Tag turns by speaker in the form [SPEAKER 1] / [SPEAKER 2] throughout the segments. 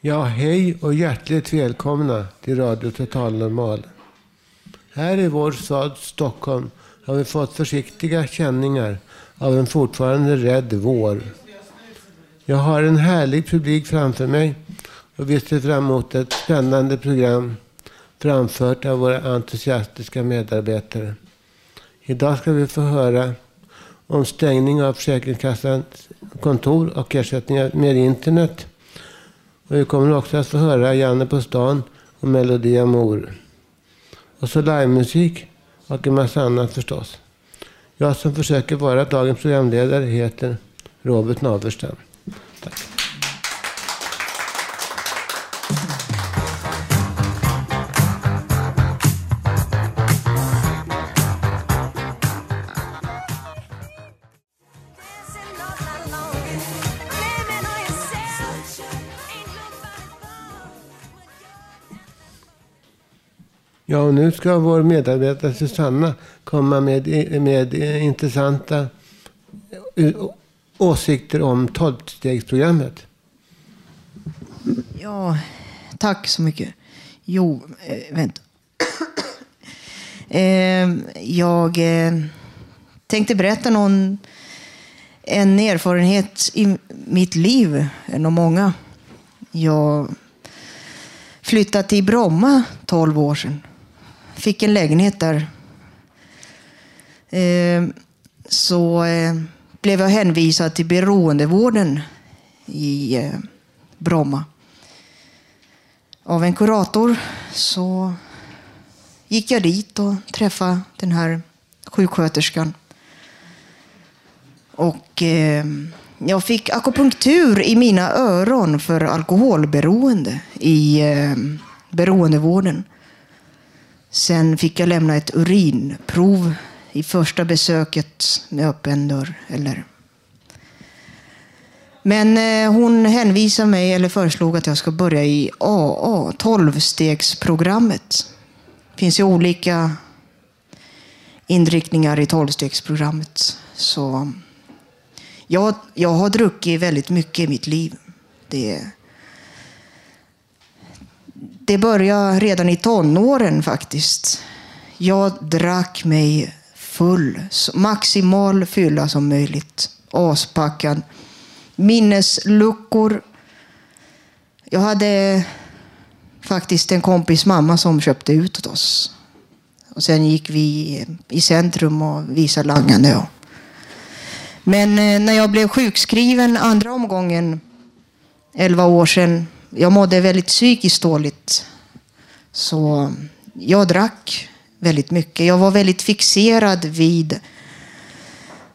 [SPEAKER 1] Ja, hej och hjärtligt välkomna till Radio Total Normal. Här i vår stad Stockholm har vi fått försiktiga känningar av en fortfarande rädd vår. Jag har en härlig publik framför mig och vi ser fram emot ett spännande program framfört av våra entusiastiska medarbetare. Idag ska vi få höra om stängning av Försäkringskassans kontor och ersättningar med internet. Och vi kommer också att få höra Janne på stan och Melodi Amor. Och så livemusik och en massa annat förstås. Jag som försöker vara dagens programledare heter Robert Naverstam. Tack. Ja, och nu ska vår medarbetare Susanna komma med, med intressanta eh, åsikter om tolvstegsprogrammet.
[SPEAKER 2] Ja, tack så mycket. Jo, äh, vänta. eh, jag eh, tänkte berätta någon, en erfarenhet i mitt liv, en av många. Jag flyttade till Bromma 12 år sedan. Fick en lägenhet där. Eh, så eh, blev jag hänvisad till beroendevården i eh, Bromma. Av en kurator så gick jag dit och träffade den här sjuksköterskan. Och eh, jag fick akupunktur i mina öron för alkoholberoende i eh, beroendevården. Sen fick jag lämna ett urinprov i första besöket med öppen dörr. Eller. Men eh, hon hänvisade mig, eller föreslog att jag ska börja i AA, 12-stegsprogrammet. Det finns ju olika inriktningar i 12-stegsprogrammet. Så jag, jag har druckit väldigt mycket i mitt liv. Det, det började redan i tonåren faktiskt. Jag drack mig full. Maximal fylla som möjligt. Aspackad. Minnesluckor. Jag hade faktiskt en kompis mamma som köpte ut åt oss. Och sen gick vi i centrum och visade langande. Men eh, när jag blev sjukskriven andra omgången, 11 år sedan, jag mådde väldigt psykiskt dåligt. Så jag drack väldigt mycket. Jag var väldigt fixerad vid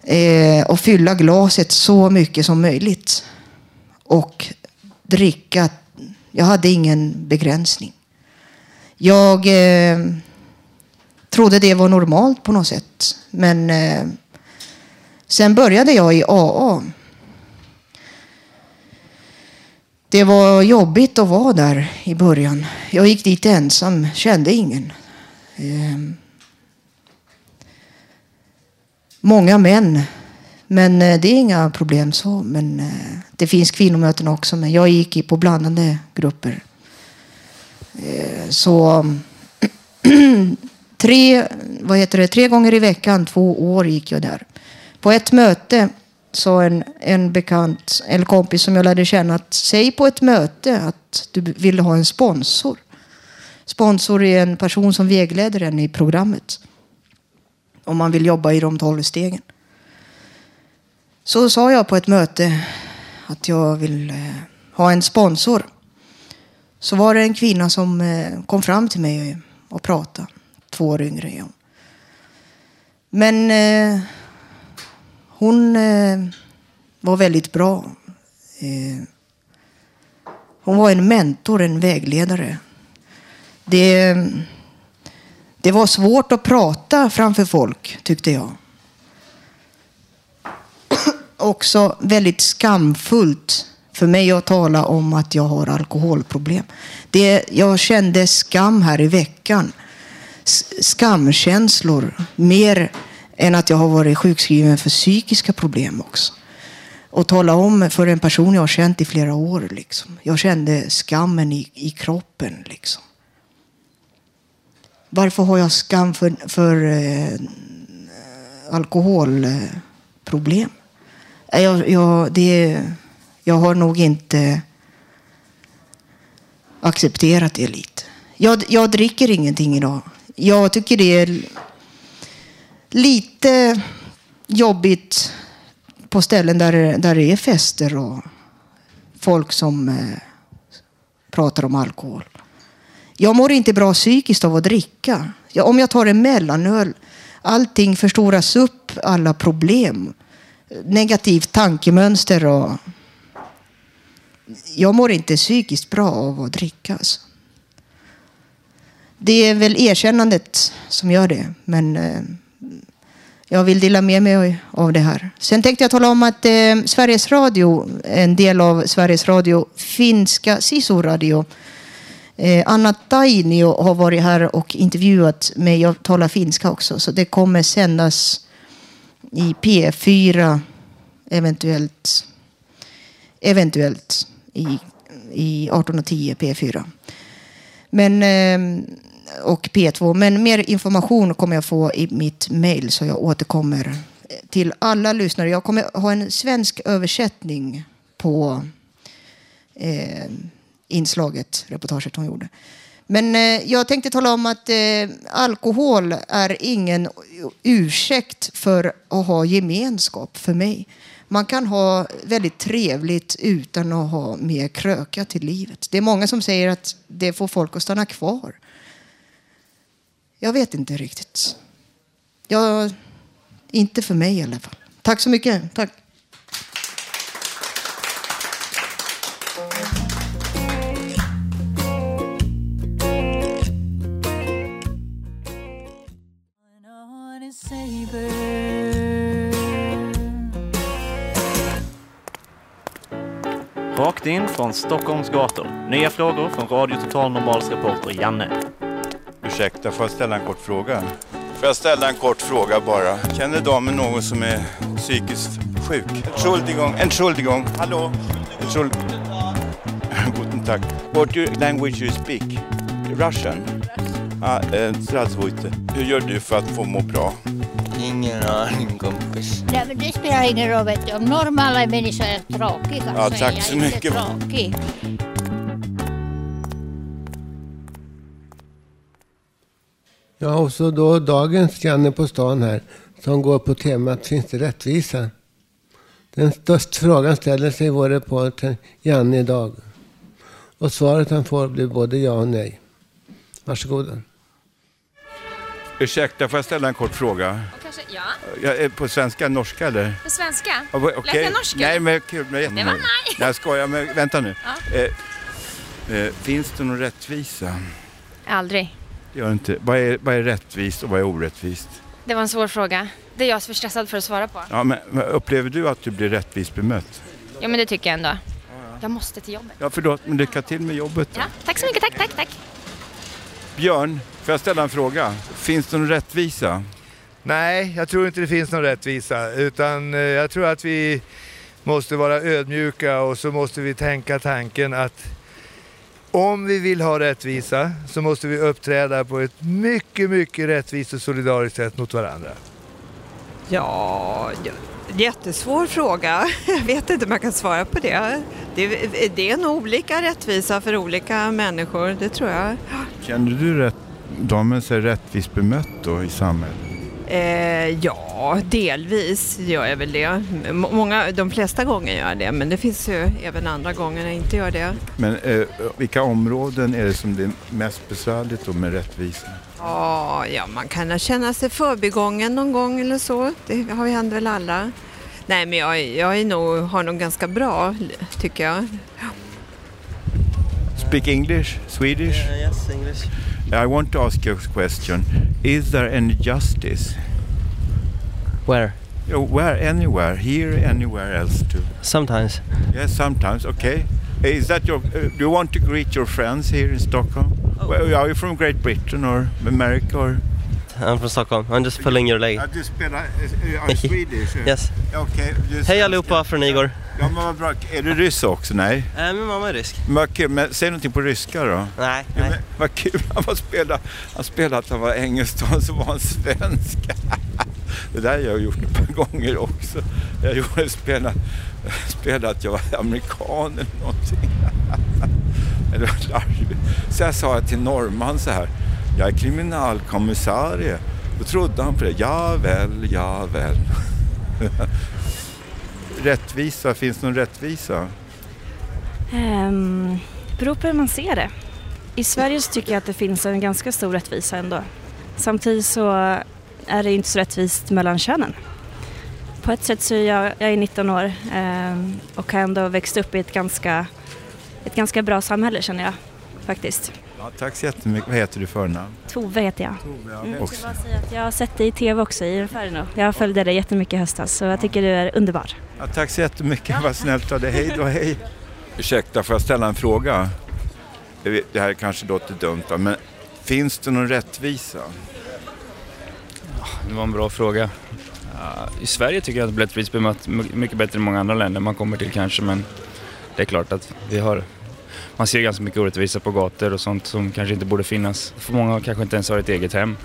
[SPEAKER 2] eh, att fylla glaset så mycket som möjligt. Och dricka. Jag hade ingen begränsning. Jag eh, trodde det var normalt på något sätt. Men eh, sen började jag i AA. Det var jobbigt att vara där i början. Jag gick dit ensam, kände ingen. Ehm. Många män. Men eh, det är inga problem så. Men eh, det finns kvinnomöten också. Men jag gick på blandade grupper. Eh, så tre, vad heter det, tre gånger i veckan, två år gick jag där. På ett möte sa en, en bekant, eller kompis som jag lärde känna, att säg på ett möte att du vill ha en sponsor. Sponsor är en person som vägleder en i programmet. Om man vill jobba i de tolv stegen. Så sa jag på ett möte att jag vill eh, ha en sponsor. Så var det en kvinna som eh, kom fram till mig och pratade. Två år yngre än jag. Men eh, hon eh, var väldigt bra. Eh, hon var en mentor, en vägledare. Det, det var svårt att prata framför folk, tyckte jag. Också väldigt skamfullt för mig att tala om att jag har alkoholproblem. Det, jag kände skam här i veckan. Skamkänslor. Mer än att jag har varit sjukskriven för psykiska problem också. Och tala om för en person jag har känt i flera år. Liksom. Jag kände skammen i, i kroppen. Liksom. Varför har jag skam för, för eh, alkoholproblem? Eh, jag, jag, det, jag har nog inte accepterat det lite. Jag, jag dricker ingenting idag. Jag tycker det är lite jobbigt på ställen där, där det är fester och folk som eh, pratar om alkohol. Jag mår inte bra psykiskt av att dricka. Jag, om jag tar en mellanöl, allting förstoras upp, alla problem. Negativt tankemönster och... Jag mår inte psykiskt bra av att dricka. Alltså. Det är väl erkännandet som gör det. Men eh, jag vill dela med mig av det här. Sen tänkte jag tala om att eh, Sveriges Radio, en del av Sveriges Radio, finska SISU-radio, eh, Anna Tainio har varit här och intervjuat mig. Jag talar finska också, så det kommer sändas i P4, eventuellt, eventuellt i, i 18.10 P4. Men eh, och P2. Men mer information kommer jag få i mitt mejl så jag återkommer till alla lyssnare. Jag kommer ha en svensk översättning på eh, inslaget, reportaget hon gjorde. Men eh, jag tänkte tala om att eh, alkohol är ingen ursäkt för att ha gemenskap för mig. Man kan ha väldigt trevligt utan att ha mer kröka till livet. Det är många som säger att det får folk att stanna kvar. Jag vet inte riktigt. Jag, inte för mig i alla fall. Tack så mycket. Tack.
[SPEAKER 3] Rakt in från Stockholms gator. Nya frågor från Radio Total Normals reporter Janne.
[SPEAKER 4] Ursäkta, får jag ställa en kort fråga? Får jag ställa en kort fråga bara? Känner damen någon som är psykiskt sjuk? Entschuldigung, Entschuldigung, hallå? Entschuld... Guten Tag. What language you speak? Russian? Ah, eh, Hur gör du för att få må bra?
[SPEAKER 5] Ingen aning kompis.
[SPEAKER 6] Nej, men det spelar ingen roll. Vet du. Om normala människor är tråkiga
[SPEAKER 4] Ja,
[SPEAKER 6] så
[SPEAKER 4] tack
[SPEAKER 6] är jag
[SPEAKER 4] så
[SPEAKER 6] inte
[SPEAKER 4] mycket.
[SPEAKER 6] tråkig.
[SPEAKER 1] Ja, och så då dagens Janne på stan här som går på temat Finns det rättvisa? Den största frågan ställer sig vår reporter Janne idag. Och svaret han får blir både ja och nej. Varsågoda.
[SPEAKER 4] Ursäkta, får jag ställa en kort fråga?
[SPEAKER 7] Kanske, ja.
[SPEAKER 4] Jag är på svenska, norska eller?
[SPEAKER 7] På svenska?
[SPEAKER 4] Ja.
[SPEAKER 7] Läser jag norska?
[SPEAKER 4] Nej, men kul. Men
[SPEAKER 7] Det var. Nej,
[SPEAKER 4] jag skojar. Men vänta nu.
[SPEAKER 7] Ja.
[SPEAKER 4] Eh, eh, finns det någon rättvisa?
[SPEAKER 7] Aldrig.
[SPEAKER 4] Det gör det inte. Vad är, vad är rättvist och vad är orättvist?
[SPEAKER 7] Det var en svår fråga. Det är jag som är för stressad för att svara på.
[SPEAKER 4] Ja, men, men upplever du att du blir rättvist bemött?
[SPEAKER 7] Ja, men det tycker jag ändå. Jag måste till jobbet.
[SPEAKER 4] Ja, förlåt, men lycka till med jobbet då.
[SPEAKER 7] Ja, tack så mycket. Tack, tack, tack.
[SPEAKER 4] Björn, får jag ställa en fråga? Finns det någon rättvisa?
[SPEAKER 8] Nej, jag tror inte det finns någon rättvisa. Utan eh, jag tror att vi måste vara ödmjuka och så måste vi tänka tanken att om vi vill ha rättvisa så måste vi uppträda på ett mycket, mycket rättvist och solidariskt sätt mot varandra.
[SPEAKER 9] Ja, Jättesvår fråga. Jag vet inte om jag kan svara på det. Det, det är nog olika rättvisa för olika människor, det tror jag.
[SPEAKER 4] Känner du rätt, damen sig rättvist bemött då i samhället?
[SPEAKER 9] Eh, ja, delvis gör jag väl det. Många, de flesta gånger gör jag det, men det finns ju även andra gånger när jag inte gör det.
[SPEAKER 4] Men eh, vilka områden är det som det är mest besvärligt då med rättvisa?
[SPEAKER 9] Ja, ja, man kan känna sig förbigången någon gång eller så. Det har ju hänt väl alla. Nej, men jag, jag är nog, har nog ganska bra, tycker jag.
[SPEAKER 4] Speak English, Swedish?
[SPEAKER 5] Uh, yes, English.
[SPEAKER 4] I want to ask you a question. Is there any justice?
[SPEAKER 10] Where?
[SPEAKER 4] Oh, Where? Anywhere? Here? Anywhere else too?
[SPEAKER 10] Sometimes.
[SPEAKER 4] Yes, sometimes. Okay. Is that your? Uh, do you want to greet your friends here in Stockholm? Well, are you from Great Britain or America or?
[SPEAKER 10] I'm from Stockholm. I'm just pulling your leg.
[SPEAKER 4] Ja, du spelar uh, Swedish?
[SPEAKER 10] Yes.
[SPEAKER 4] Är
[SPEAKER 10] Hej allihopa från Igor.
[SPEAKER 4] Ja, men vad bra. Är du ryss också? Nej?
[SPEAKER 10] Äh, min mamma är rysk.
[SPEAKER 4] Men vad kul. Men säg någonting på ryska då.
[SPEAKER 10] Nej,
[SPEAKER 4] Ja, men, vad kul. Han var spela, han spelade att han var engelsk och så var han svensk. Det där har jag gjort ett par gånger också. Jag gjorde spela, spela att jag var amerikan eller någonting. Eller larvigt. Så jag sa till norrman så här. Jag är kriminalkommissarie. Då trodde han på det. Ja väl, ja väl. Rättvisa, finns det någon rättvisa?
[SPEAKER 11] Um, beror på hur man ser det. I Sverige så tycker jag att det finns en ganska stor rättvisa ändå. Samtidigt så är det inte så rättvist mellan könen. På ett sätt så är jag, jag är 19 år um, och har ändå växt upp i ett ganska, ett ganska bra samhälle känner jag faktiskt.
[SPEAKER 4] Ja, tack så jättemycket. Vad heter du förnamn?
[SPEAKER 11] Tove heter jag.
[SPEAKER 4] ja.
[SPEAKER 11] Mm, jag
[SPEAKER 4] Också.
[SPEAKER 11] ska bara säga att jag har sett dig i tv också i Inferno. Jag följde dig jättemycket i höstas så jag tycker du är underbar.
[SPEAKER 4] Ja, tack så jättemycket. Vad snällt av dig. Hej då, hej. Ursäkta, får jag ställa en fråga? Det här kanske låter dumt, men finns det någon rättvisa?
[SPEAKER 12] Det var en bra fråga. I Sverige tycker jag att rättvist bemött my- mycket bättre än många andra länder man kommer till kanske men det är klart att vi har man ser ganska mycket orättvisa på gator och sånt som kanske inte borde finnas. För många kanske inte ens har ett eget hem.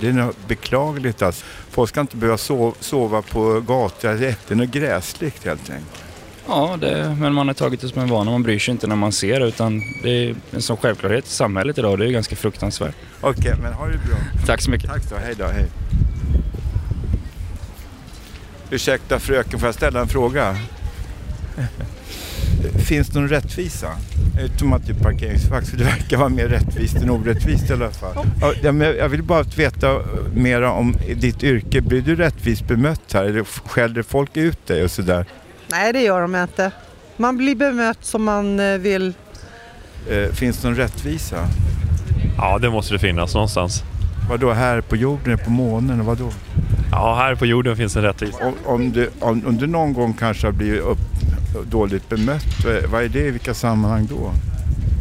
[SPEAKER 4] Det är nog beklagligt. Alltså. Folk ska inte behöva sova, sova på gator. Det är något gräsligt helt enkelt.
[SPEAKER 12] Ja, det, men man har tagit det som en vana. Man bryr sig inte när man ser det utan det är en sån självklarhet i samhället idag. Det är ganska fruktansvärt.
[SPEAKER 4] Okej, men ha det bra.
[SPEAKER 12] Tack så mycket.
[SPEAKER 4] Tack då, hej då, hej. Ursäkta fröken, får jag ställa en fråga? Finns det någon rättvisa? Utom att det är parkeringsvakt, för det verkar vara mer rättvist än orättvist i alla fall. Jag vill bara veta mera om ditt yrke. Blir du rättvist bemött här? Eller skäller folk ut dig och sådär?
[SPEAKER 13] Nej, det gör de inte. Man blir bemött som man eh, vill.
[SPEAKER 4] Eh, Finns det någon rättvisa?
[SPEAKER 14] Ja, det måste det finnas någonstans.
[SPEAKER 4] Vadå, här på jorden, på månen och vadå?
[SPEAKER 14] Ja, här på jorden finns en rättvisa.
[SPEAKER 4] Om, om, du, om, om du någon gång kanske har blivit upp, dåligt bemött, vad- vad är det i vilka sammanhang då?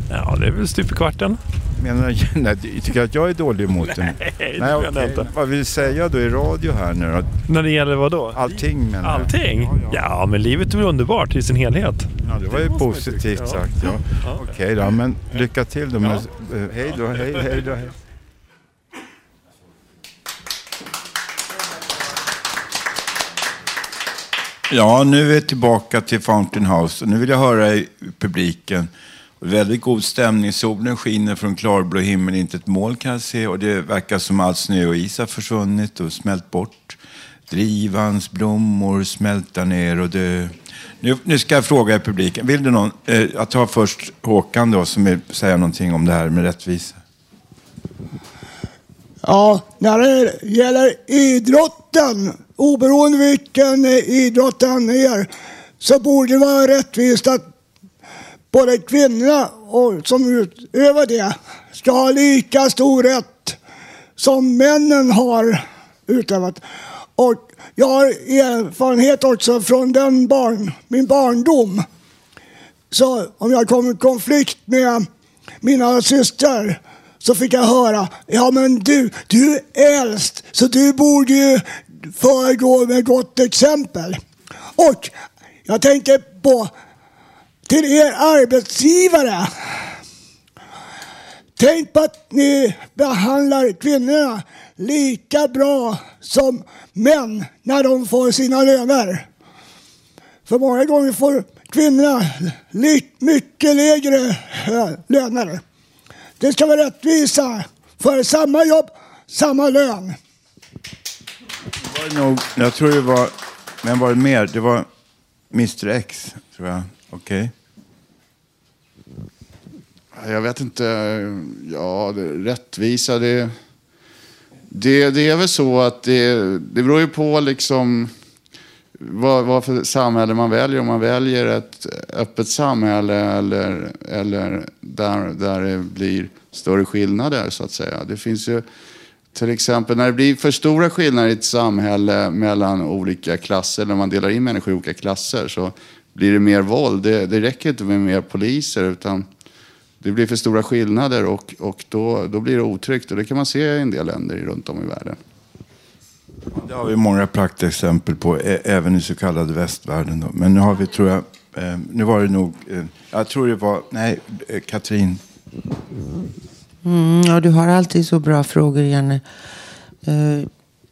[SPEAKER 14] Ja, det är väl stup i kvarten.
[SPEAKER 4] Menar du, nej, tycker att jag är dålig mot den?
[SPEAKER 14] Nej, det menar jag inte.
[SPEAKER 4] Vad vill du säga då i radio här nu då?
[SPEAKER 14] När det gäller vad då?
[SPEAKER 4] Allting menar jag.
[SPEAKER 14] Allting? Ja, men livet är väl underbart i sin helhet.
[SPEAKER 4] Ja, det var ju positivt
[SPEAKER 14] tycka.
[SPEAKER 4] sagt. Ja.
[SPEAKER 14] Ja.
[SPEAKER 4] Okej då, men lycka till då.
[SPEAKER 14] Ja.
[SPEAKER 4] eh, hej då, hej, hej då. Hej. Ja, nu är vi tillbaka till Fountain House och nu vill jag höra i publiken. Väldigt god stämning. Solen skiner från klarblå himmel, inte ett moln kan jag se. Och det verkar som allt snö och is har försvunnit och smält bort. Drivans blommor smälta ner och dö. Nu, nu ska jag fråga i publiken. Vill du någon? Eh, jag tar först Håkan då som vill säga någonting om det här med rättvisa.
[SPEAKER 15] Ja, när det gäller idrotten, oberoende vilken idrott den är, så borde det vara rättvist att både kvinnorna och som utövar det ska ha lika stor rätt som männen har utövat. Och jag har erfarenhet också från den barn, min barndom. Så om jag kom i konflikt med mina systrar så fick jag höra, ja men du, du är äldst så du borde ju föregå med gott exempel. Och jag tänker på till er arbetsgivare. tänk på att ni behandlar kvinnorna lika bra som män när de får sina löner. För många gånger får kvinnorna mycket lägre eh, löner. Det ska vara rättvisa. För samma jobb, samma lön.
[SPEAKER 4] Var det nog, jag tror det var, men var det mer? Det var Mr X, tror jag. Okej.
[SPEAKER 16] Jag vet inte. Ja, det, rättvisa, det, det, det är väl så att det, det beror ju på liksom vad, vad för samhälle man väljer. Om man väljer ett öppet samhälle eller, eller där, där det blir större skillnader så att säga. Det finns ju till exempel när det blir för stora skillnader i ett samhälle mellan olika klasser, när man delar in människor i olika klasser, så blir det mer våld. Det, det räcker inte med mer poliser, utan det blir för stora skillnader och, och då, då blir det otryggt. Och det kan man se i en del länder runt om i världen.
[SPEAKER 4] Det har vi många praktexempel på, även i så kallade västvärlden. Då. Men nu har vi, tror jag, eh, nu var det nog, eh, jag tror det var, nej, eh, Katrin.
[SPEAKER 17] Mm, ja, du har alltid så bra frågor, Janne.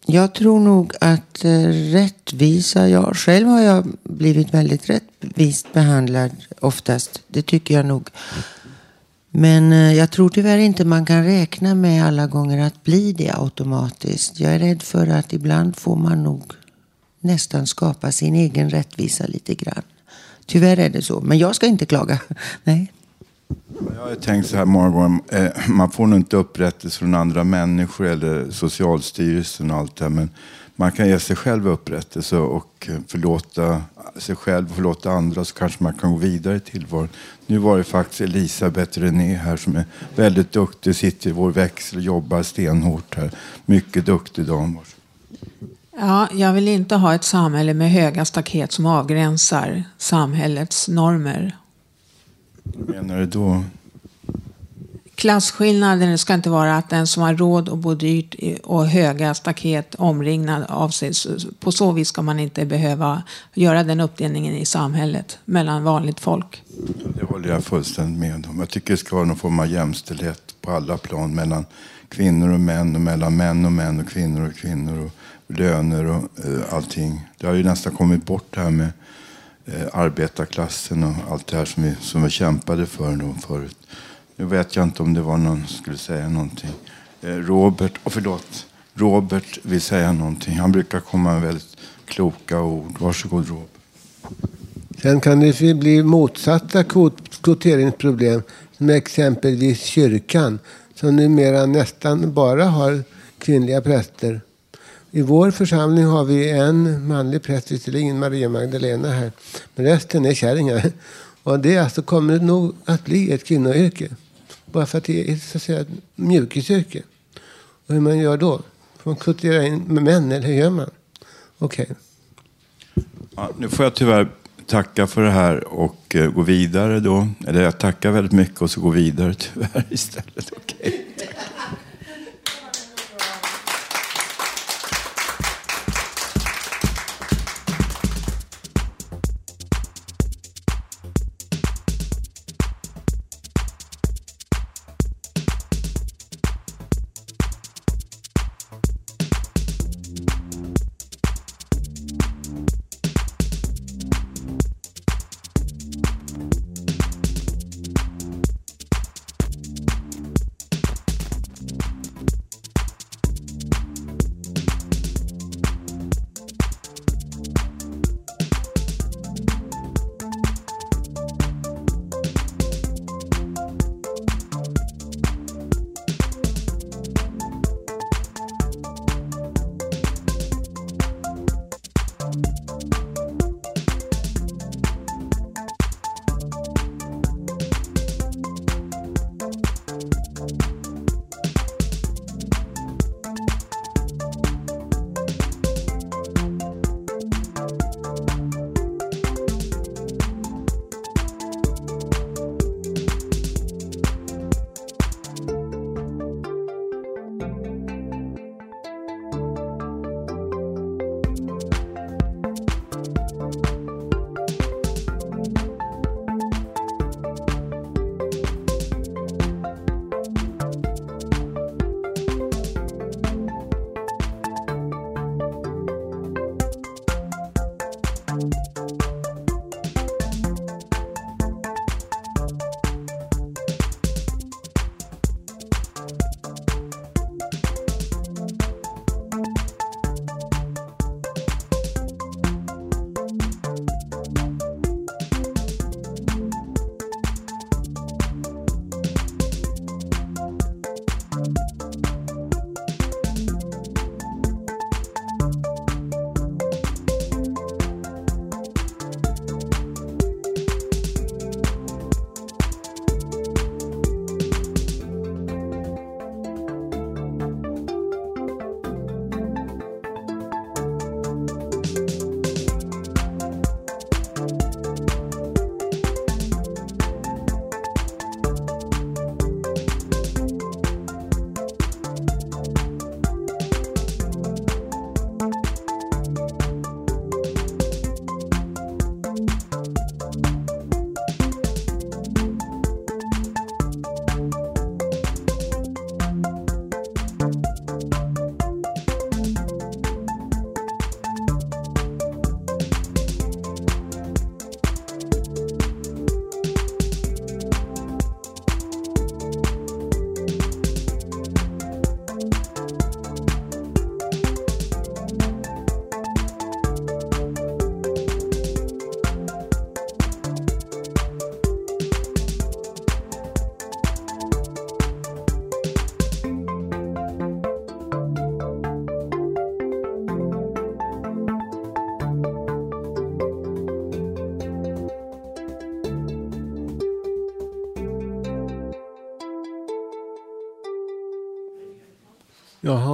[SPEAKER 17] Jag tror nog att rättvisa... jag själv har jag blivit väldigt rättvist behandlad oftast. Det tycker jag nog. Men eh, jag tror tyvärr inte man kan räkna med alla gånger att bli det automatiskt. Jag är rädd för att ibland får man nog nästan skapa sin egen rättvisa lite grann. Tyvärr är det så. Men jag ska inte klaga. Nej.
[SPEAKER 4] Jag har tänkt så här många gånger, eh, man får nog inte upprättelse från andra människor eller Socialstyrelsen och allt det här, men man kan ge sig själv upprättelse och eh, förlåta sig själv och förlåta andra så kanske man kan gå vidare i tillvaron. Nu var det faktiskt Elisabeth René här som är väldigt duktig, sitter i vår växel och jobbar stenhårt här. Mycket duktig dam.
[SPEAKER 18] Ja, jag vill inte ha ett samhälle med höga staket som avgränsar samhällets normer.
[SPEAKER 4] Vad menar du då?
[SPEAKER 18] Klasskillnaden ska inte vara att den som har råd att bo dyrt och höga staket omringnad av sig. På så vis ska man inte behöva göra den uppdelningen i samhället mellan vanligt folk.
[SPEAKER 4] Det håller jag fullständigt med om. Jag tycker det ska vara någon form av jämställdhet på alla plan mellan kvinnor och män och mellan män och män och kvinnor och kvinnor och löner och eh, allting. Det har ju nästan kommit bort det här med eh, arbetarklassen och allt det här som vi, som vi kämpade för då förut. Nu vet jag inte om det var någon som skulle säga någonting. Eh, Robert, oh, förlåt. Robert vill säga någonting. Han brukar komma med väldigt kloka ord. Varsågod Robert.
[SPEAKER 1] Sen kan det bli motsatta kvoteringsproblem. Som exempelvis kyrkan. Som numera nästan bara har kvinnliga präster. I vår församling har vi en manlig präst, visserligen Maria Magdalena här. Men resten är kärringar. Och det alltså kommer nog att bli ett kvinnoyrke. Bara för att det är så att säga, ett mjukisyrke. Och hur man gör då? Får man kvotera in med män eller hur gör man? Okej.
[SPEAKER 4] Ja, nu får jag tyvärr tacka för det här och eh, gå vidare då. Eller jag tackar väldigt mycket och så går vidare tyvärr istället.
[SPEAKER 1] Okay.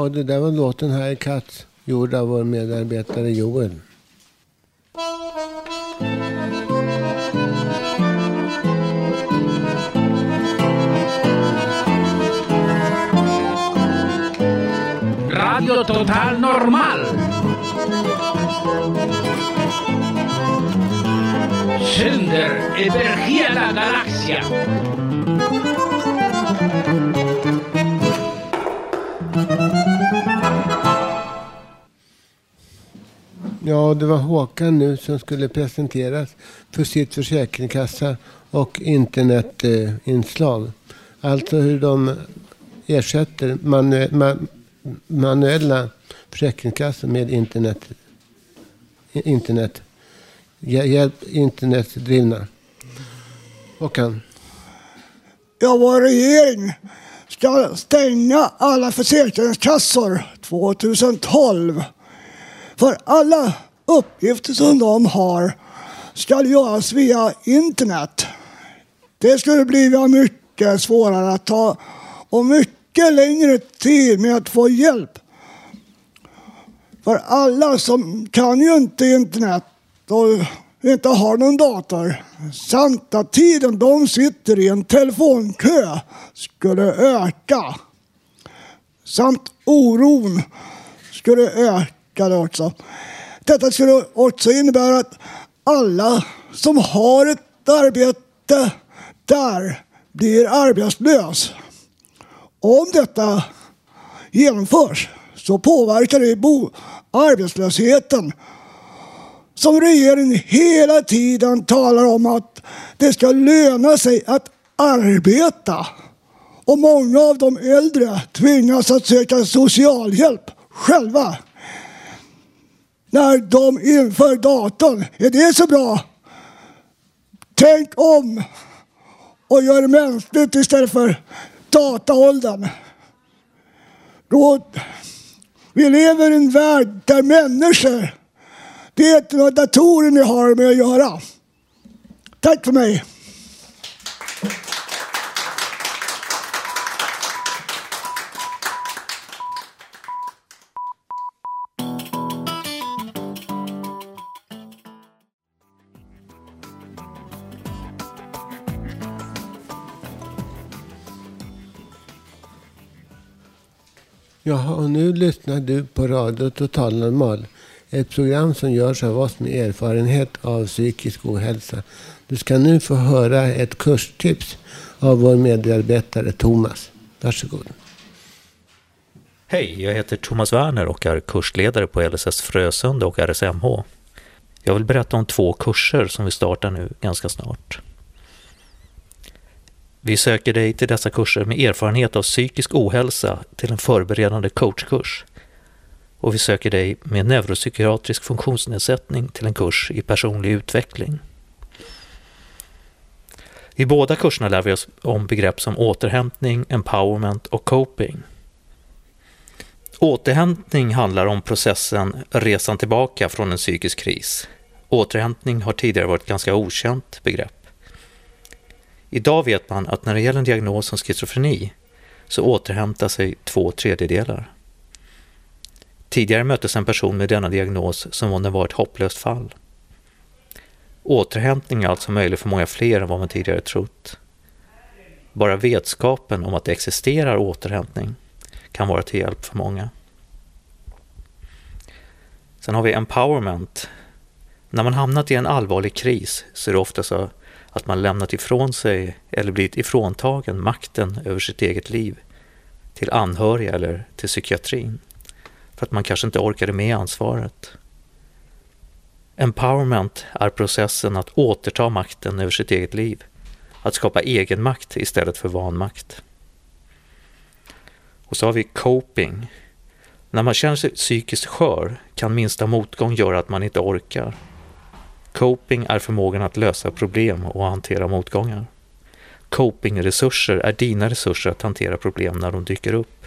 [SPEAKER 1] Det där var låten här i Katt, gjord av vår medarbetare Joel.
[SPEAKER 19] Radio Total Normal. Sänder över hela galaxen.
[SPEAKER 1] Ja, det var Håkan nu som skulle presenteras för sitt försäkringskassa och internetinslag. Alltså hur de ersätter manu ma manuella försäkringskassor med internet. internet hjälp internetdrivna. Håkan.
[SPEAKER 15] Ja, vår regering ska stänga alla försäkringskassor 2012. För alla uppgifter som de har ska göras via internet. Det skulle bli mycket svårare att ta och mycket längre tid med att få hjälp. För alla som kan ju inte internet och inte har någon dator samt att tiden de sitter i en telefonkö skulle öka. Samt oron skulle öka också. Detta skulle också innebära att alla som har ett arbete där blir arbetslös. Om detta genomförs så påverkar det bo arbetslösheten som regeringen hela tiden talar om att det ska löna sig att arbeta. Och många av de äldre tvingas att söka socialhjälp själva. När de inför datorn. Är det så bra? Tänk om och gör det mänskligt istället för dataåldern. Då, vi lever i en värld där människor det är inte några datorer ni har med att göra. Tack för mig.
[SPEAKER 1] Jaha, och nu lyssnar du på Radio Total Normal. Ett program som görs av oss med erfarenhet av psykisk ohälsa. Du ska nu få höra ett kurstips av vår medarbetare Thomas. Varsågod.
[SPEAKER 20] Hej, jag heter Thomas Werner och är kursledare på LSS Frösunda och RSMH. Jag vill berätta om två kurser som vi startar nu ganska snart. Vi söker dig till dessa kurser med erfarenhet av psykisk ohälsa till en förberedande coachkurs. Och vi söker dig med neuropsykiatrisk funktionsnedsättning till en kurs i personlig utveckling. I båda kurserna lär vi oss om begrepp som återhämtning, empowerment och coping. Återhämtning handlar om processen resan tillbaka från en psykisk kris. Återhämtning har tidigare varit ett ganska okänt begrepp. Idag vet man att när det gäller en diagnos som schizofreni så återhämtar sig två tredjedelar. Tidigare möttes en person med denna diagnos som om den var ett hopplöst fall. Återhämtning är alltså möjlig för många fler än vad man tidigare trott. Bara vetskapen om att det existerar återhämtning kan vara till hjälp för många. Sen har vi empowerment. När man hamnat i en allvarlig kris så är det ofta så att man lämnat ifrån sig eller blivit ifråntagen makten över sitt eget liv till anhöriga eller till psykiatrin för att man kanske inte orkade med ansvaret. Empowerment är processen att återta makten över sitt eget liv, att skapa egen makt istället för vanmakt. Och så har vi coping. När man känner sig psykiskt skör kan minsta motgång göra att man inte orkar. Coping är förmågan att lösa problem och hantera motgångar. Copingresurser är dina resurser att hantera problem när de dyker upp.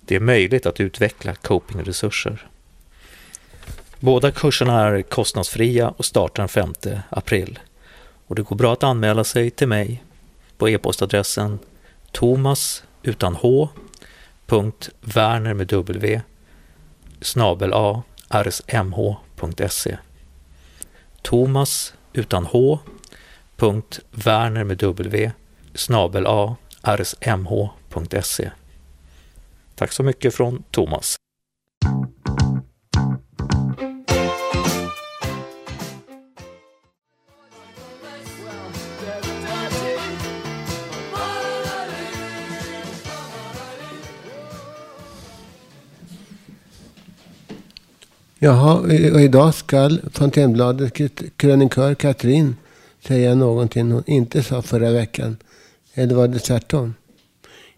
[SPEAKER 20] Det är möjligt att utveckla copingresurser. Båda kurserna är kostnadsfria och startar den 5 april. Och det går bra att anmäla sig till mig på e-postadressen thomas utan h punkt Werner med w snabel a rsmh.se Thomas utan h punkt Werner med w snabel a rsmh.se Tack så mycket från Thomas.
[SPEAKER 1] Jaha, och idag skall Fontänbladets krönikör Katrin säga någonting hon inte sa förra veckan. Eller var det tvärtom?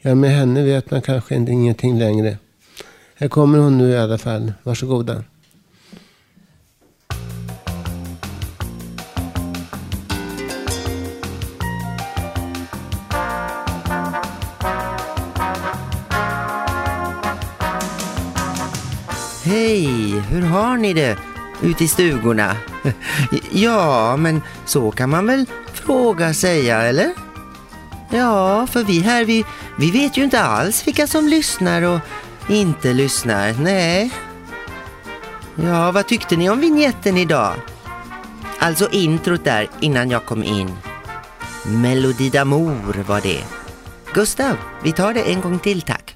[SPEAKER 1] Ja, med henne vet man kanske ingenting längre. Här kommer hon nu i alla fall. Varsågoda.
[SPEAKER 21] Hej, hur har ni det ute i stugorna? Ja, men så kan man väl fråga säga, eller? Ja, för vi här, vi, vi vet ju inte alls vilka som lyssnar och inte lyssnar. Nej. Ja, vad tyckte ni om vignetten idag? Alltså introt där innan jag kom in. Melodi d'Amour var det. Gustav, vi tar det en gång till tack.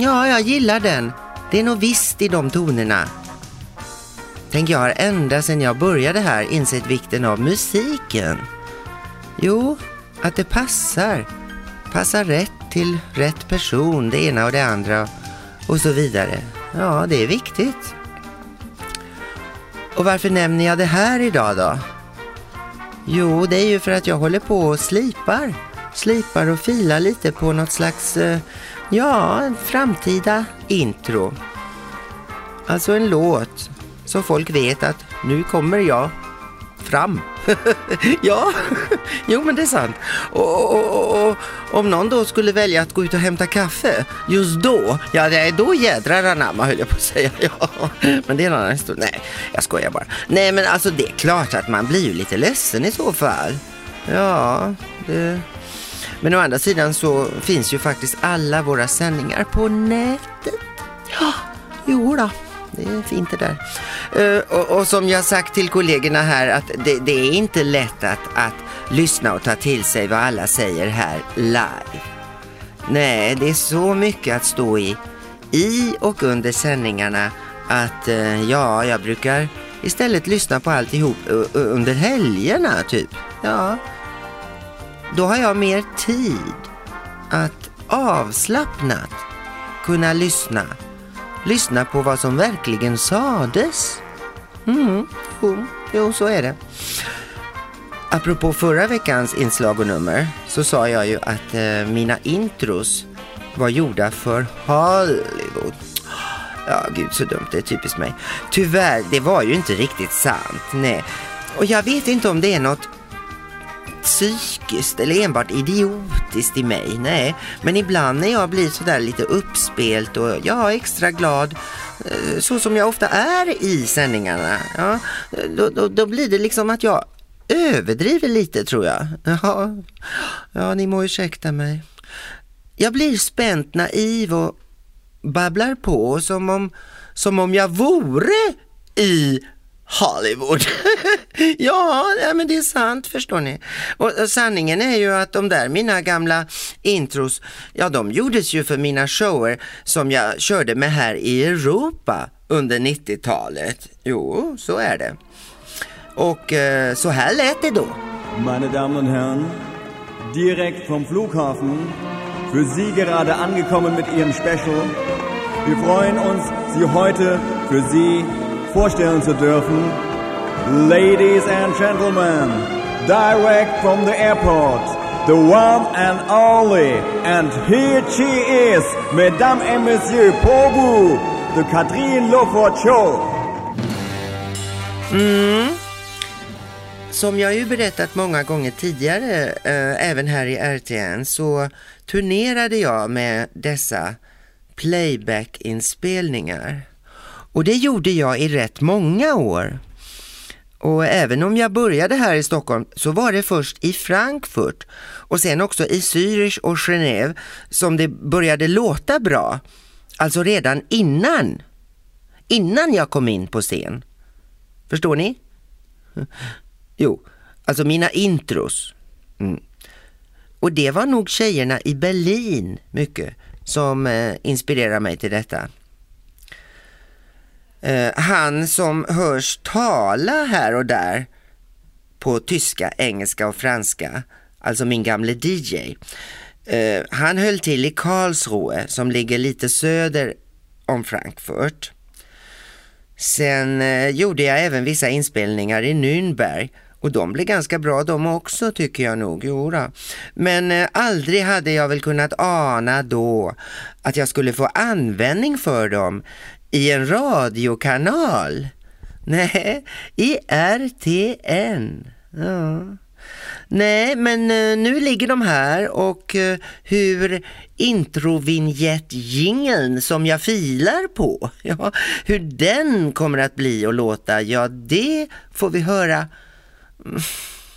[SPEAKER 21] Ja, jag gillar den. Det är nog visst i de tonerna. Tänk, jag har ända sedan jag började här insett vikten av musiken. Jo, att det passar. Passar rätt till rätt person, det ena och det andra och så vidare. Ja, det är viktigt. Och varför nämner jag det här idag då? Jo, det är ju för att jag håller på och slipar. Slipar och filar lite på något slags, eh, ja, en framtida intro. Alltså en låt så folk vet att nu kommer jag fram. ja, jo men det är sant. Och, och, och, och, om någon då skulle välja att gå ut och hämta kaffe, just då, ja det är då jädrar anamma höll jag på att säga. Ja, men det är en annan historia. Nej, jag skojar bara. Nej men alltså det är klart att man blir ju lite ledsen i så fall. Ja, det... Men å andra sidan så finns ju faktiskt alla våra sändningar på nätet. Ja, jo då. Det är fint det där. Uh, och, och, som jag sagt till kollegorna här att det, det, är inte lätt att, att lyssna och ta till sig vad alla säger här live. Nej, det är så mycket att stå i, i och under sändningarna att uh, ja, jag brukar istället lyssna på alltihop uh, under helgerna typ. Ja, då har jag mer tid att avslappnat kunna lyssna. Lyssna på vad som verkligen sades. Mm, jo, jo, så är det. Apropå förra veckans inslag och nummer så sa jag ju att eh, mina intros var gjorda för Hollywood. Ja, gud så dumt, det är typiskt mig. Tyvärr, det var ju inte riktigt sant, nej. Och jag vet inte om det är något psykiskt eller enbart idiotiskt i mig. Nej, men ibland när jag blir sådär lite uppspelt och ja, extra glad, eh, så som jag ofta är i sändningarna, ja, då, då, då blir det liksom att jag överdriver lite tror jag. Ja, ja, ni må ursäkta mig. Jag blir spänt naiv och babblar på som om, som om jag vore i Hollywood. ja, men det är sant förstår ni. Och, och sanningen är ju att de där mina gamla intros, ja de gjordes ju för mina shower som jag körde med här i Europa under 90-talet. Jo, så är det. Och eh, så här lät det då.
[SPEAKER 22] Meine Damen und Herren, direkt vom Flughafen, für Sie gerade angekommen mit Ihrem Special. Wir freuen uns, Sie heute für Sie vorstellen zu dürfen. Ladies and gentlemen, direct from the airport, the one and only, and here she is, mesdames et messieurs, pour vous, the Katrin Lofort Show.
[SPEAKER 21] Mm. Som jag ju berättat många gånger tidigare, eh, även här i RTN, så turnerade jag med dessa playback-inspelningar. Och det gjorde jag i rätt många år. Och även om jag började här i Stockholm så var det först i Frankfurt och sen också i Zürich och Genève som det började låta bra. Alltså redan innan, innan jag kom in på scen. Förstår ni? Jo, alltså mina intros. Mm. Och det var nog tjejerna i Berlin mycket som eh, inspirerade mig till detta. Eh, han som hörs tala här och där på tyska, engelska och franska, alltså min gamle DJ. Eh, han höll till i Karlsruhe som ligger lite söder om Frankfurt. Sen eh, gjorde jag även vissa inspelningar i Nürnberg och de blev ganska bra de också tycker jag nog. Jodå. Men eh, aldrig hade jag väl kunnat ana då att jag skulle få användning för dem i en radiokanal. Nej, i RTN. Ja. Nej, men eh, nu ligger de här och eh, hur introvinjettjingeln som jag filar på, ja, hur den kommer att bli och låta, ja det får vi höra mm,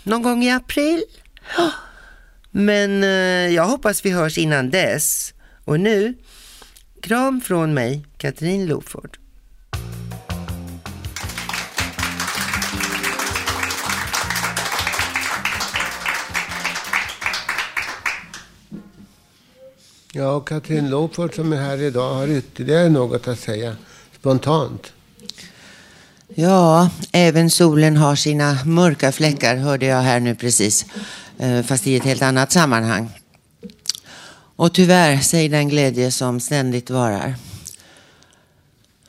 [SPEAKER 21] någon gång i april. Men eh, jag hoppas vi hörs innan dess. Och nu, kram från mig, Katrin Loford.
[SPEAKER 1] Ja, och Katrin Lofort som är här idag har ytterligare något att säga spontant.
[SPEAKER 17] Ja, även solen har sina mörka fläckar hörde jag här nu precis. Eh, Fast i ett helt annat sammanhang. Och tyvärr, säg den glädje som ständigt varar.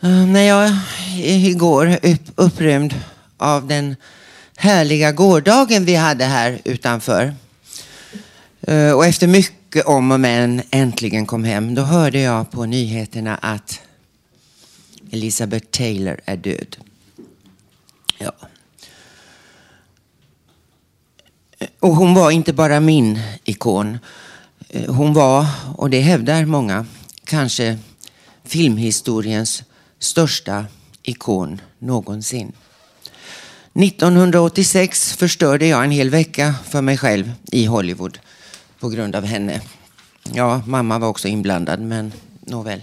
[SPEAKER 17] Eh, när jag igår upprymd av den härliga gårdagen vi hade här utanför eh, och efter mycket om och men äntligen kom hem, då hörde jag på nyheterna att Elizabeth Taylor är död. Ja. Eh, och hon var inte bara min ikon. Eh, hon var, och det hävdar många, kanske filmhistoriens största ikon någonsin. 1986 förstörde jag en hel vecka för mig själv i Hollywood på grund av henne. Ja, mamma var också inblandad, men nåväl.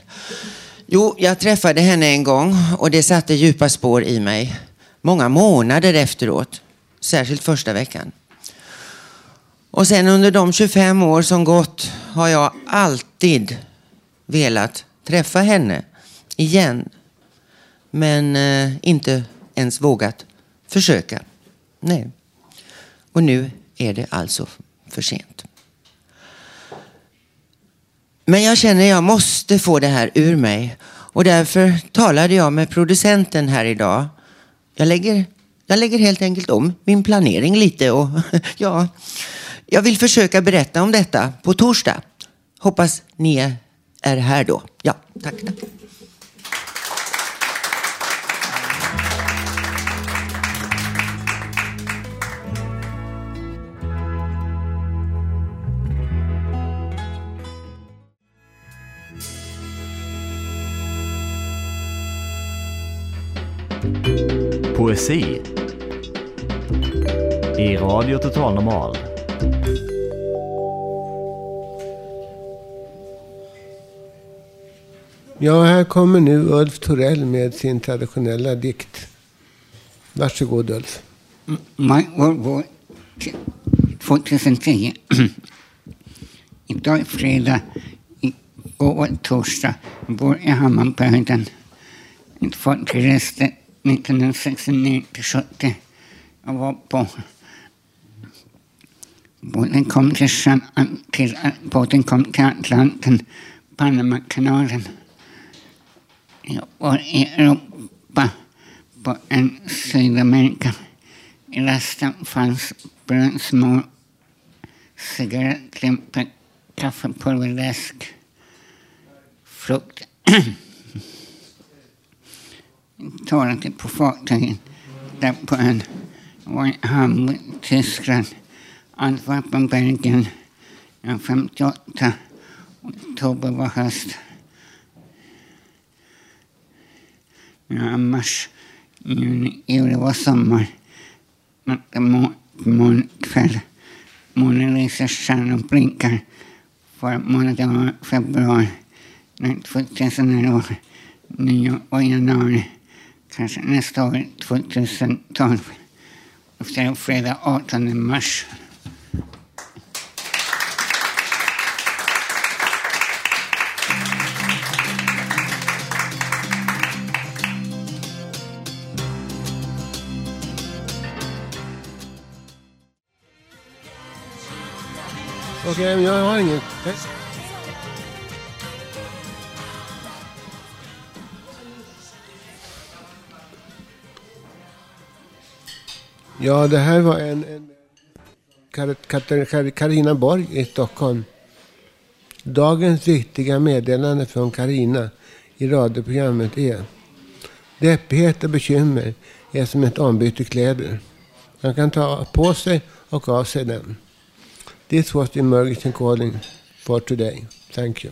[SPEAKER 17] Jo, jag träffade henne en gång och det satte djupa spår i mig. Många månader efteråt, särskilt första veckan. Och sen under de 25 år som gått har jag alltid velat träffa henne igen. Men eh, inte ens vågat försöka. Nej. Och nu är det alltså för sent. Men jag känner jag måste få det här ur mig. Och därför talade jag med producenten här idag. Jag lägger, jag lägger helt enkelt om min planering lite och ja, jag vill försöka berätta om detta på torsdag. Hoppas ni är- här då. Ja, tack, tack.
[SPEAKER 3] Poesi i Radio Total Normal.
[SPEAKER 1] Ja, här kommer nu Ulf Torell med sin traditionella dikt. Varsågod Ulf.
[SPEAKER 23] Maj Volvo 2010. Idag är fredag, igår var torsdag. Jag bor i Hammarbyhöjden. Mitt folk reste 1969 till 70. Jag var på båten kom till, till, båten kom till Atlanten, Panamakanalen. Jag var i Europa på en Sydamerika. I lasten fanns brödsmör, cigarettlimpor, kaffepulver, läsk, frukt. Talade på fartyget där på. Jag var i Hamburg, Tyskland, Antwerpen, Belgien. Jag 58. Oktober var höst. Ja, mars, juni, juli var sommar. Natt morgon, kväll. Månen lyser, stjärnor blinkar. Förra månaden var februari. Nu 2011. Nyår var januari. Kanske nästa år, 2012. Efter fredag 18 mars.
[SPEAKER 1] Okej, men jag har inget. Ja, det här var en, en Karina Kar- Carina Borg i Stockholm. Dagens viktiga meddelande från Karina i radioprogrammet är Deppighet och bekymmer är som ett ombyte kläder. Man kan ta på sig och av sig den. This was the emergency calling for today. Thank you.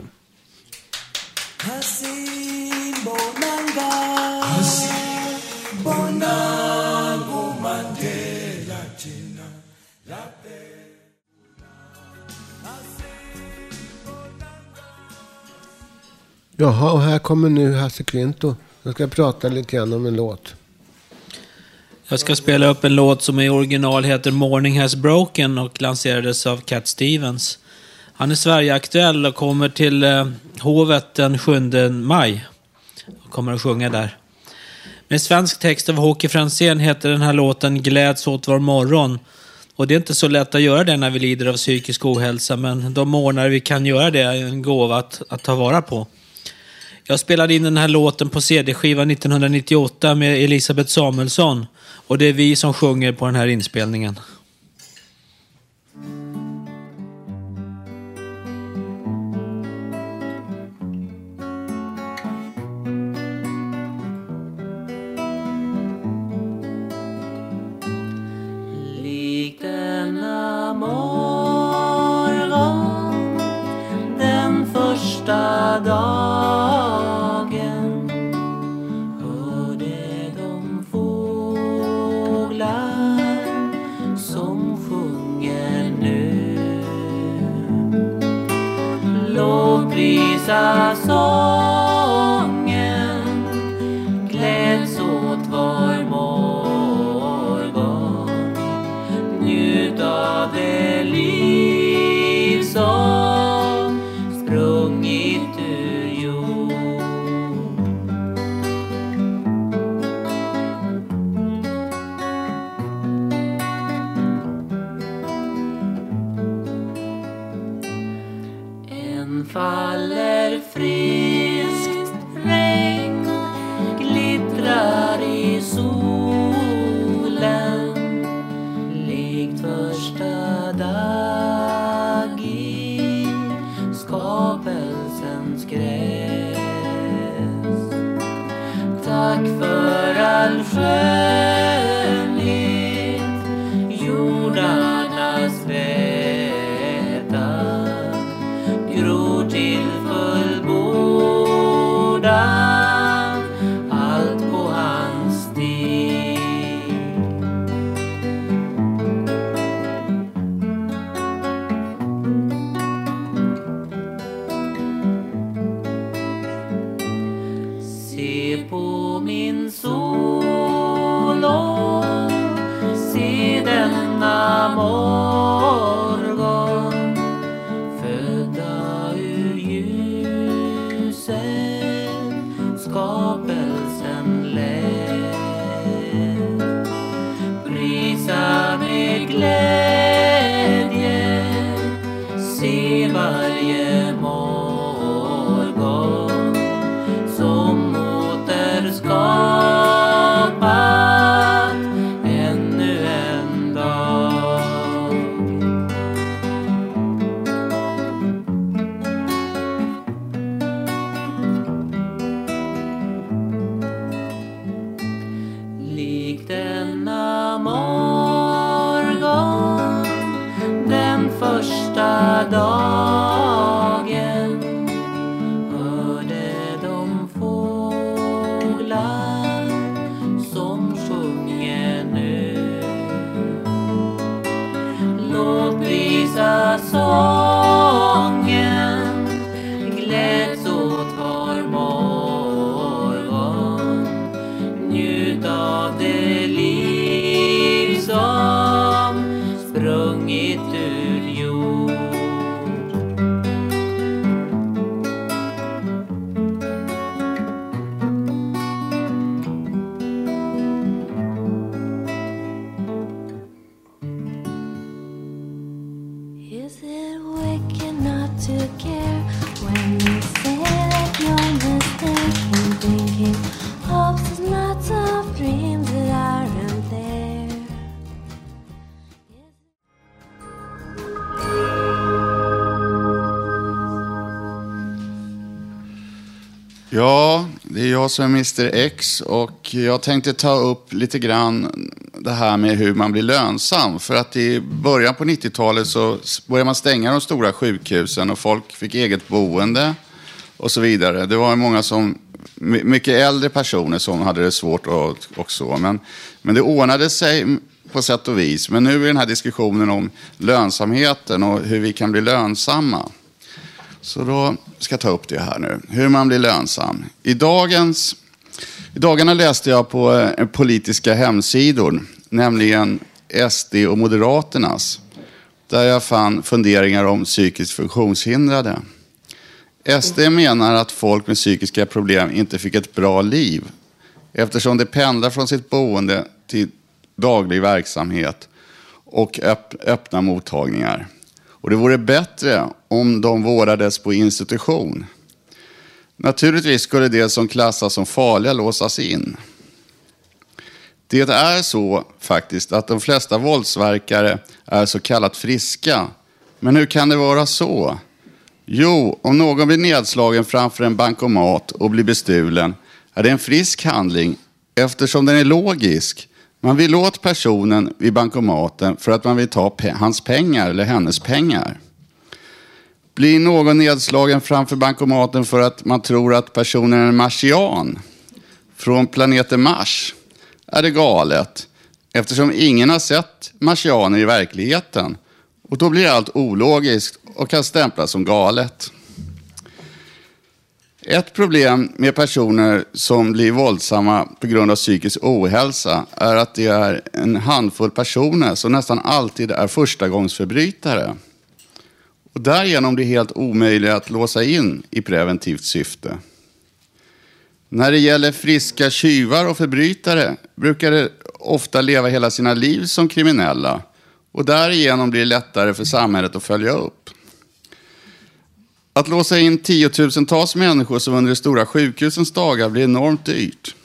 [SPEAKER 1] Jaha, och här kommer nu Hasse Kvinto. Jag ska prata lite grann om en låt.
[SPEAKER 24] Jag ska spela upp en låt som i original heter Morning Has Broken och lanserades av Cat Stevens. Han är Sverigeaktuell och kommer till eh, Hovet den 7 maj. Och kommer att sjunga där. Med svensk text av Håke Franzén heter den här låten Gläds åt var morgon. Och det är inte så lätt att göra det när vi lider av psykisk ohälsa, men de morgnar vi kan göra det är en gåva att, att ta vara på. Jag spelade in den här låten på CD-skiva 1998 med Elisabeth Samuelsson. Och det är vi som sjunger på den här inspelningen.
[SPEAKER 25] Lik 있어서 som
[SPEAKER 16] är Mr X och jag tänkte ta upp lite grann det här med hur man blir lönsam. För att i början på 90-talet så började man stänga de stora sjukhusen och folk fick eget boende och så vidare. Det var många som, mycket äldre personer som hade det svårt och, och så. Men, men det ordnade sig på sätt och vis. Men nu är den här diskussionen om lönsamheten och hur vi kan bli lönsamma. Så då ska ta upp det här nu. Hur man blir lönsam. I, dagens, I dagarna läste jag på eh, politiska hemsidor, nämligen SD och Moderaternas, där jag fann funderingar om psykiskt funktionshindrade. SD menar att folk med psykiska problem inte fick ett bra liv eftersom de pendlar från sitt boende till daglig verksamhet och öppna mottagningar. Och det vore bättre om de vårdades på institution. Naturligtvis skulle det som klassas som farliga låsas in. Det är så faktiskt att de flesta våldsverkare är så kallat friska. Men hur kan det vara så? Jo, om någon blir nedslagen framför en bankomat och blir bestulen är det en frisk handling eftersom den är logisk. Man vill åt personen vid bankomaten för att man vill ta pe- hans pengar eller hennes pengar. Blir någon nedslagen framför bankomaten för att man tror att personen är en marsian från planeten Mars är det galet eftersom ingen har sett marsianer i verkligheten. Och då blir allt ologiskt och kan stämplas som galet. Ett problem med personer som blir våldsamma på grund av psykisk ohälsa är att det är en handfull personer som nästan alltid är förstagångsförbrytare. Och därigenom blir det helt omöjliga att låsa in i preventivt syfte. När det gäller friska tjuvar och förbrytare brukar de ofta leva hela sina liv som kriminella och därigenom blir det lättare för samhället att följa upp. Att låsa in tiotusentals människor som under de stora sjukhusens dagar blir enormt dyrt.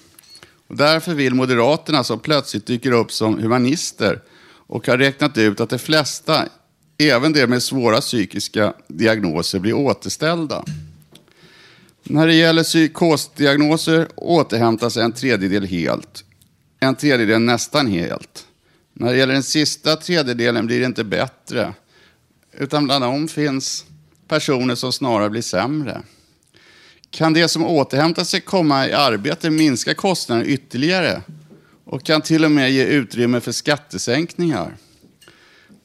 [SPEAKER 16] Och därför vill Moderaterna, som plötsligt dyker upp som humanister och har räknat ut att de flesta, även de med svåra psykiska diagnoser, blir återställda. När det gäller psykosdiagnoser återhämtas en tredjedel helt, en tredjedel nästan helt. När det gäller den sista tredjedelen blir det inte bättre, utan bland dem finns personer som snarare blir sämre. Kan det som återhämtar sig komma i arbete minska kostnaderna ytterligare och kan till och med ge utrymme för skattesänkningar?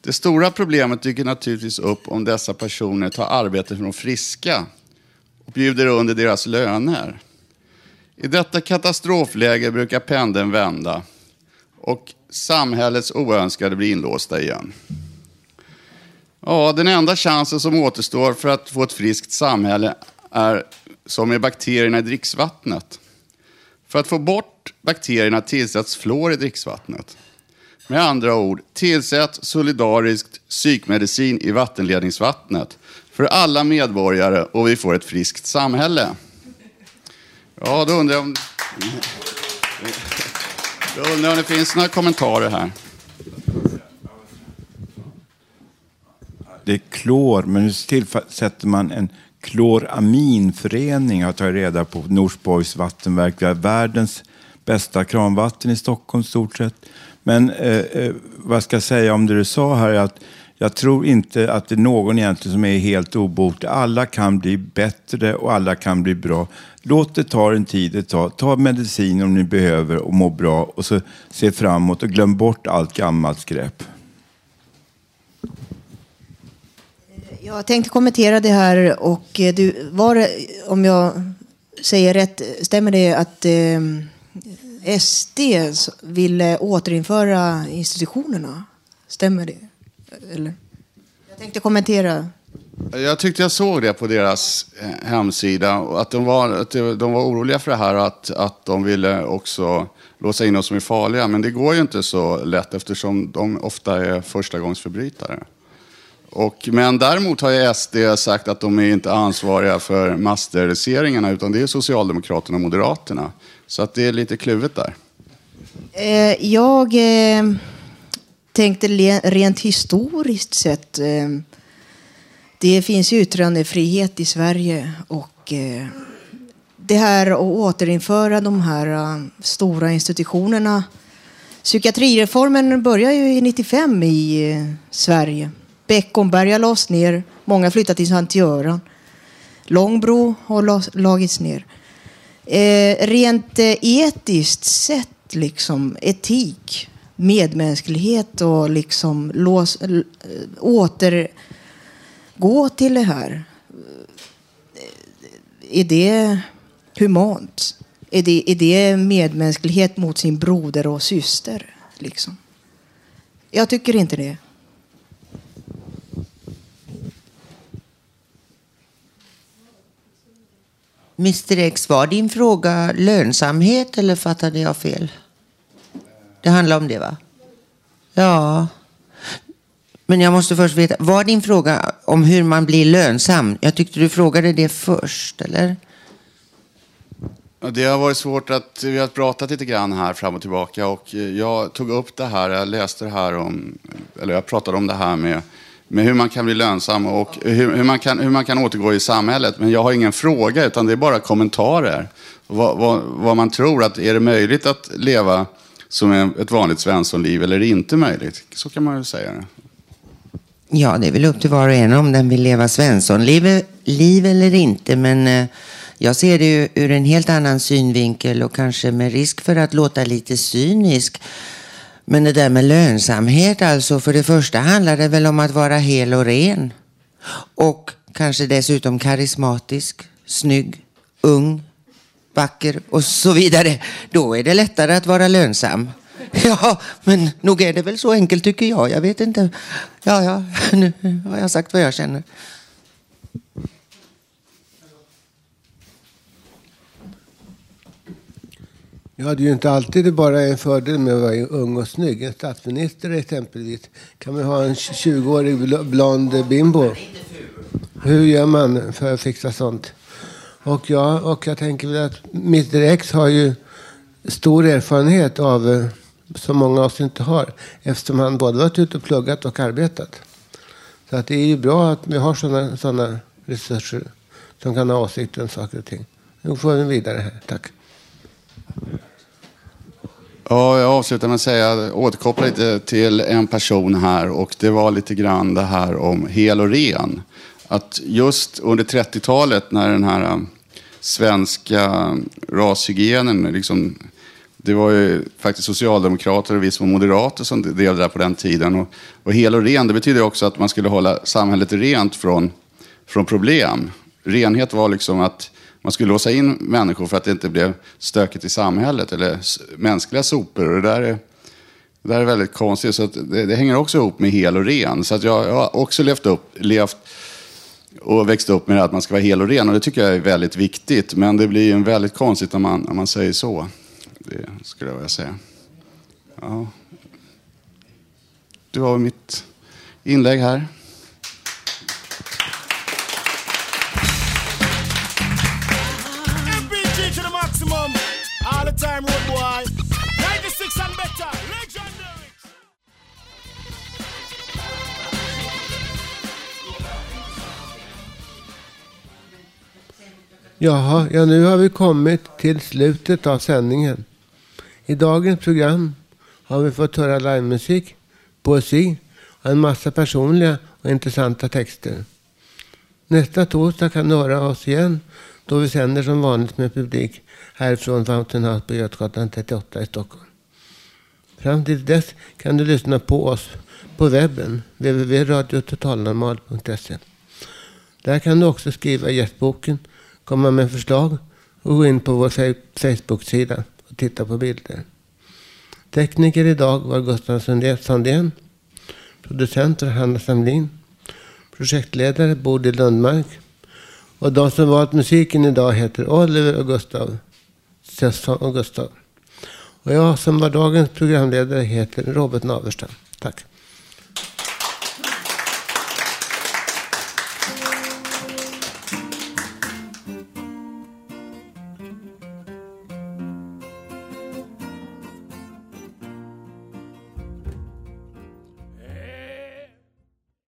[SPEAKER 16] Det stora problemet dyker naturligtvis upp om dessa personer tar arbete från friska och bjuder under deras löner. I detta katastrofläge brukar pendeln vända och samhällets oönskade blir inlåsta igen. Ja, den enda chansen som återstår för att få ett friskt samhälle är som med bakterierna i dricksvattnet. För att få bort bakterierna tillsätts fluor i dricksvattnet. Med andra ord, tillsätt solidariskt psykmedicin i vattenledningsvattnet för alla medborgare och vi får ett friskt samhälle. Ja, då undrar jag om, då undrar jag om det finns några kommentarer här.
[SPEAKER 4] Det är klor, men nu tillsätter man en kloraminförening har jag tagit reda på. Norsborgs vattenverk. Vi har världens bästa kranvatten i Stockholm stort sett. Men eh, eh, vad ska jag säga om det du sa här? Att jag tror inte att det är någon egentligen som är helt obotlig. Alla kan bli bättre och alla kan bli bra. Låt det ta en tid det tar. Ta medicin om ni behöver och må bra och så se framåt och glöm bort allt gammalt skräp.
[SPEAKER 2] Jag tänkte kommentera det här och eh, du, var om jag säger rätt, stämmer det att eh, SD ville återinföra institutionerna? Stämmer det? Eller? Jag tänkte kommentera.
[SPEAKER 16] Jag tyckte jag såg det på deras eh, hemsida. Att de var, att de var oroliga för det här och att, att de ville också låsa in oss som är farliga. Men det går ju inte så lätt eftersom de ofta är förstagångsförbrytare. Och, men däremot har ju SD sagt att de är inte ansvariga för massteriliseringarna utan det är Socialdemokraterna och Moderaterna. Så att det är lite kluvet där.
[SPEAKER 2] Eh, jag eh, tänkte rent historiskt sett. Eh, det finns yttrandefrihet i Sverige och eh, det här att återinföra de här eh, stora institutionerna. Psykiatrireformen börjar ju i 95 i eh, Sverige. Beckomberga lades ner, många flyttade till Sankt Göran. Långbro har lagits ner. Eh, rent eh, etiskt sett, liksom etik, medmänsklighet och liksom lås, eh, återgå till det här. Eh, är det humant? Är det, är det medmänsklighet mot sin broder och syster? Liksom? Jag tycker inte det.
[SPEAKER 21] Mr X, var din fråga lönsamhet eller fattade jag fel? Det handlar om det va? Ja. Men jag måste först veta, var din fråga om hur man blir lönsam? Jag tyckte du frågade det först, eller?
[SPEAKER 16] Det har varit svårt att, vi har pratat lite grann här fram och tillbaka och jag tog upp det här, jag läste det här om, eller jag pratade om det här med, med hur man kan bli lönsam och hur, hur, man kan, hur man kan återgå i samhället. Men jag har ingen fråga utan det är bara kommentarer. Vad, vad, vad man tror, att är det möjligt att leva som ett vanligt svenssonliv eller är det inte möjligt? Så kan man ju säga det.
[SPEAKER 21] Ja, det är väl upp till var och en om den vill leva Svenssonliv liv eller inte. Men eh, jag ser det ju ur en helt annan synvinkel och kanske med risk för att låta lite cynisk. Men det där med lönsamhet, alltså för det första handlar det väl om att vara hel och ren. Och kanske dessutom karismatisk, snygg, ung, vacker och så vidare. Då är det lättare att vara lönsam. Ja, men nog är det väl så enkelt tycker jag. Jag vet inte. Ja, ja, nu har jag sagt vad jag känner.
[SPEAKER 1] Ja, det är ju inte alltid bara en fördel med att vara ung och snygg. En statsminister exempelvis kan man ha en 20-årig bl- blond bimbo. Hur gör man för att fixa sånt? Och, ja, och jag tänker väl att Mr X har ju stor erfarenhet av eh, som många av oss inte har. Eftersom han både varit ute och pluggat och arbetat. Så att det är ju bra att vi har sådana såna resurser som kan ha åsikter om saker och ting. Nu får vi vidare här. Tack.
[SPEAKER 16] Ja, jag avslutar med att säga, återkoppla lite till en person här och det var lite grann det här om hel och ren. Att just under 30-talet när den här eh, svenska eh, rashygienen, liksom, det var ju faktiskt socialdemokrater och viss mån moderater som drev det där på den tiden. Och, och hel och ren, det betyder också att man skulle hålla samhället rent från, från problem. Renhet var liksom att man skulle låsa in människor för att det inte blev stökigt i samhället eller mänskliga sopor. Och det där är, det där är väldigt konstigt. Så att det, det hänger också ihop med hel och ren. Så att jag, jag har också levt upp, levt och växt upp med att man ska vara hel och ren och det tycker jag är väldigt viktigt. Men det blir ju väldigt konstigt när man, om man säger så. Det skulle jag vilja säga. Ja. Det var mitt inlägg här.
[SPEAKER 1] Jaha, ja nu har vi kommit till slutet av sändningen. I dagens program har vi fått höra livemusik, poesi och en massa personliga och intressanta texter. Nästa torsdag kan du höra oss igen då vi sänder som vanligt med publik härifrån Fountain House på Götgatan 38 i Stockholm. Fram till dess kan du lyssna på oss på webben, www.radiototalnormal.se. Där kan du också skriva gästboken, komma med förslag och gå in på vår Facebook-sida och titta på bilder. Tekniker idag var Gustav Sandén. Producent var Hanna Samlin. Projektledare Bodil Lundmark. Och de som valt musiken idag heter Oliver och Gustav. Sesson och Gustav. Och jag som var dagens programledare heter Robert Naverstam. Tack.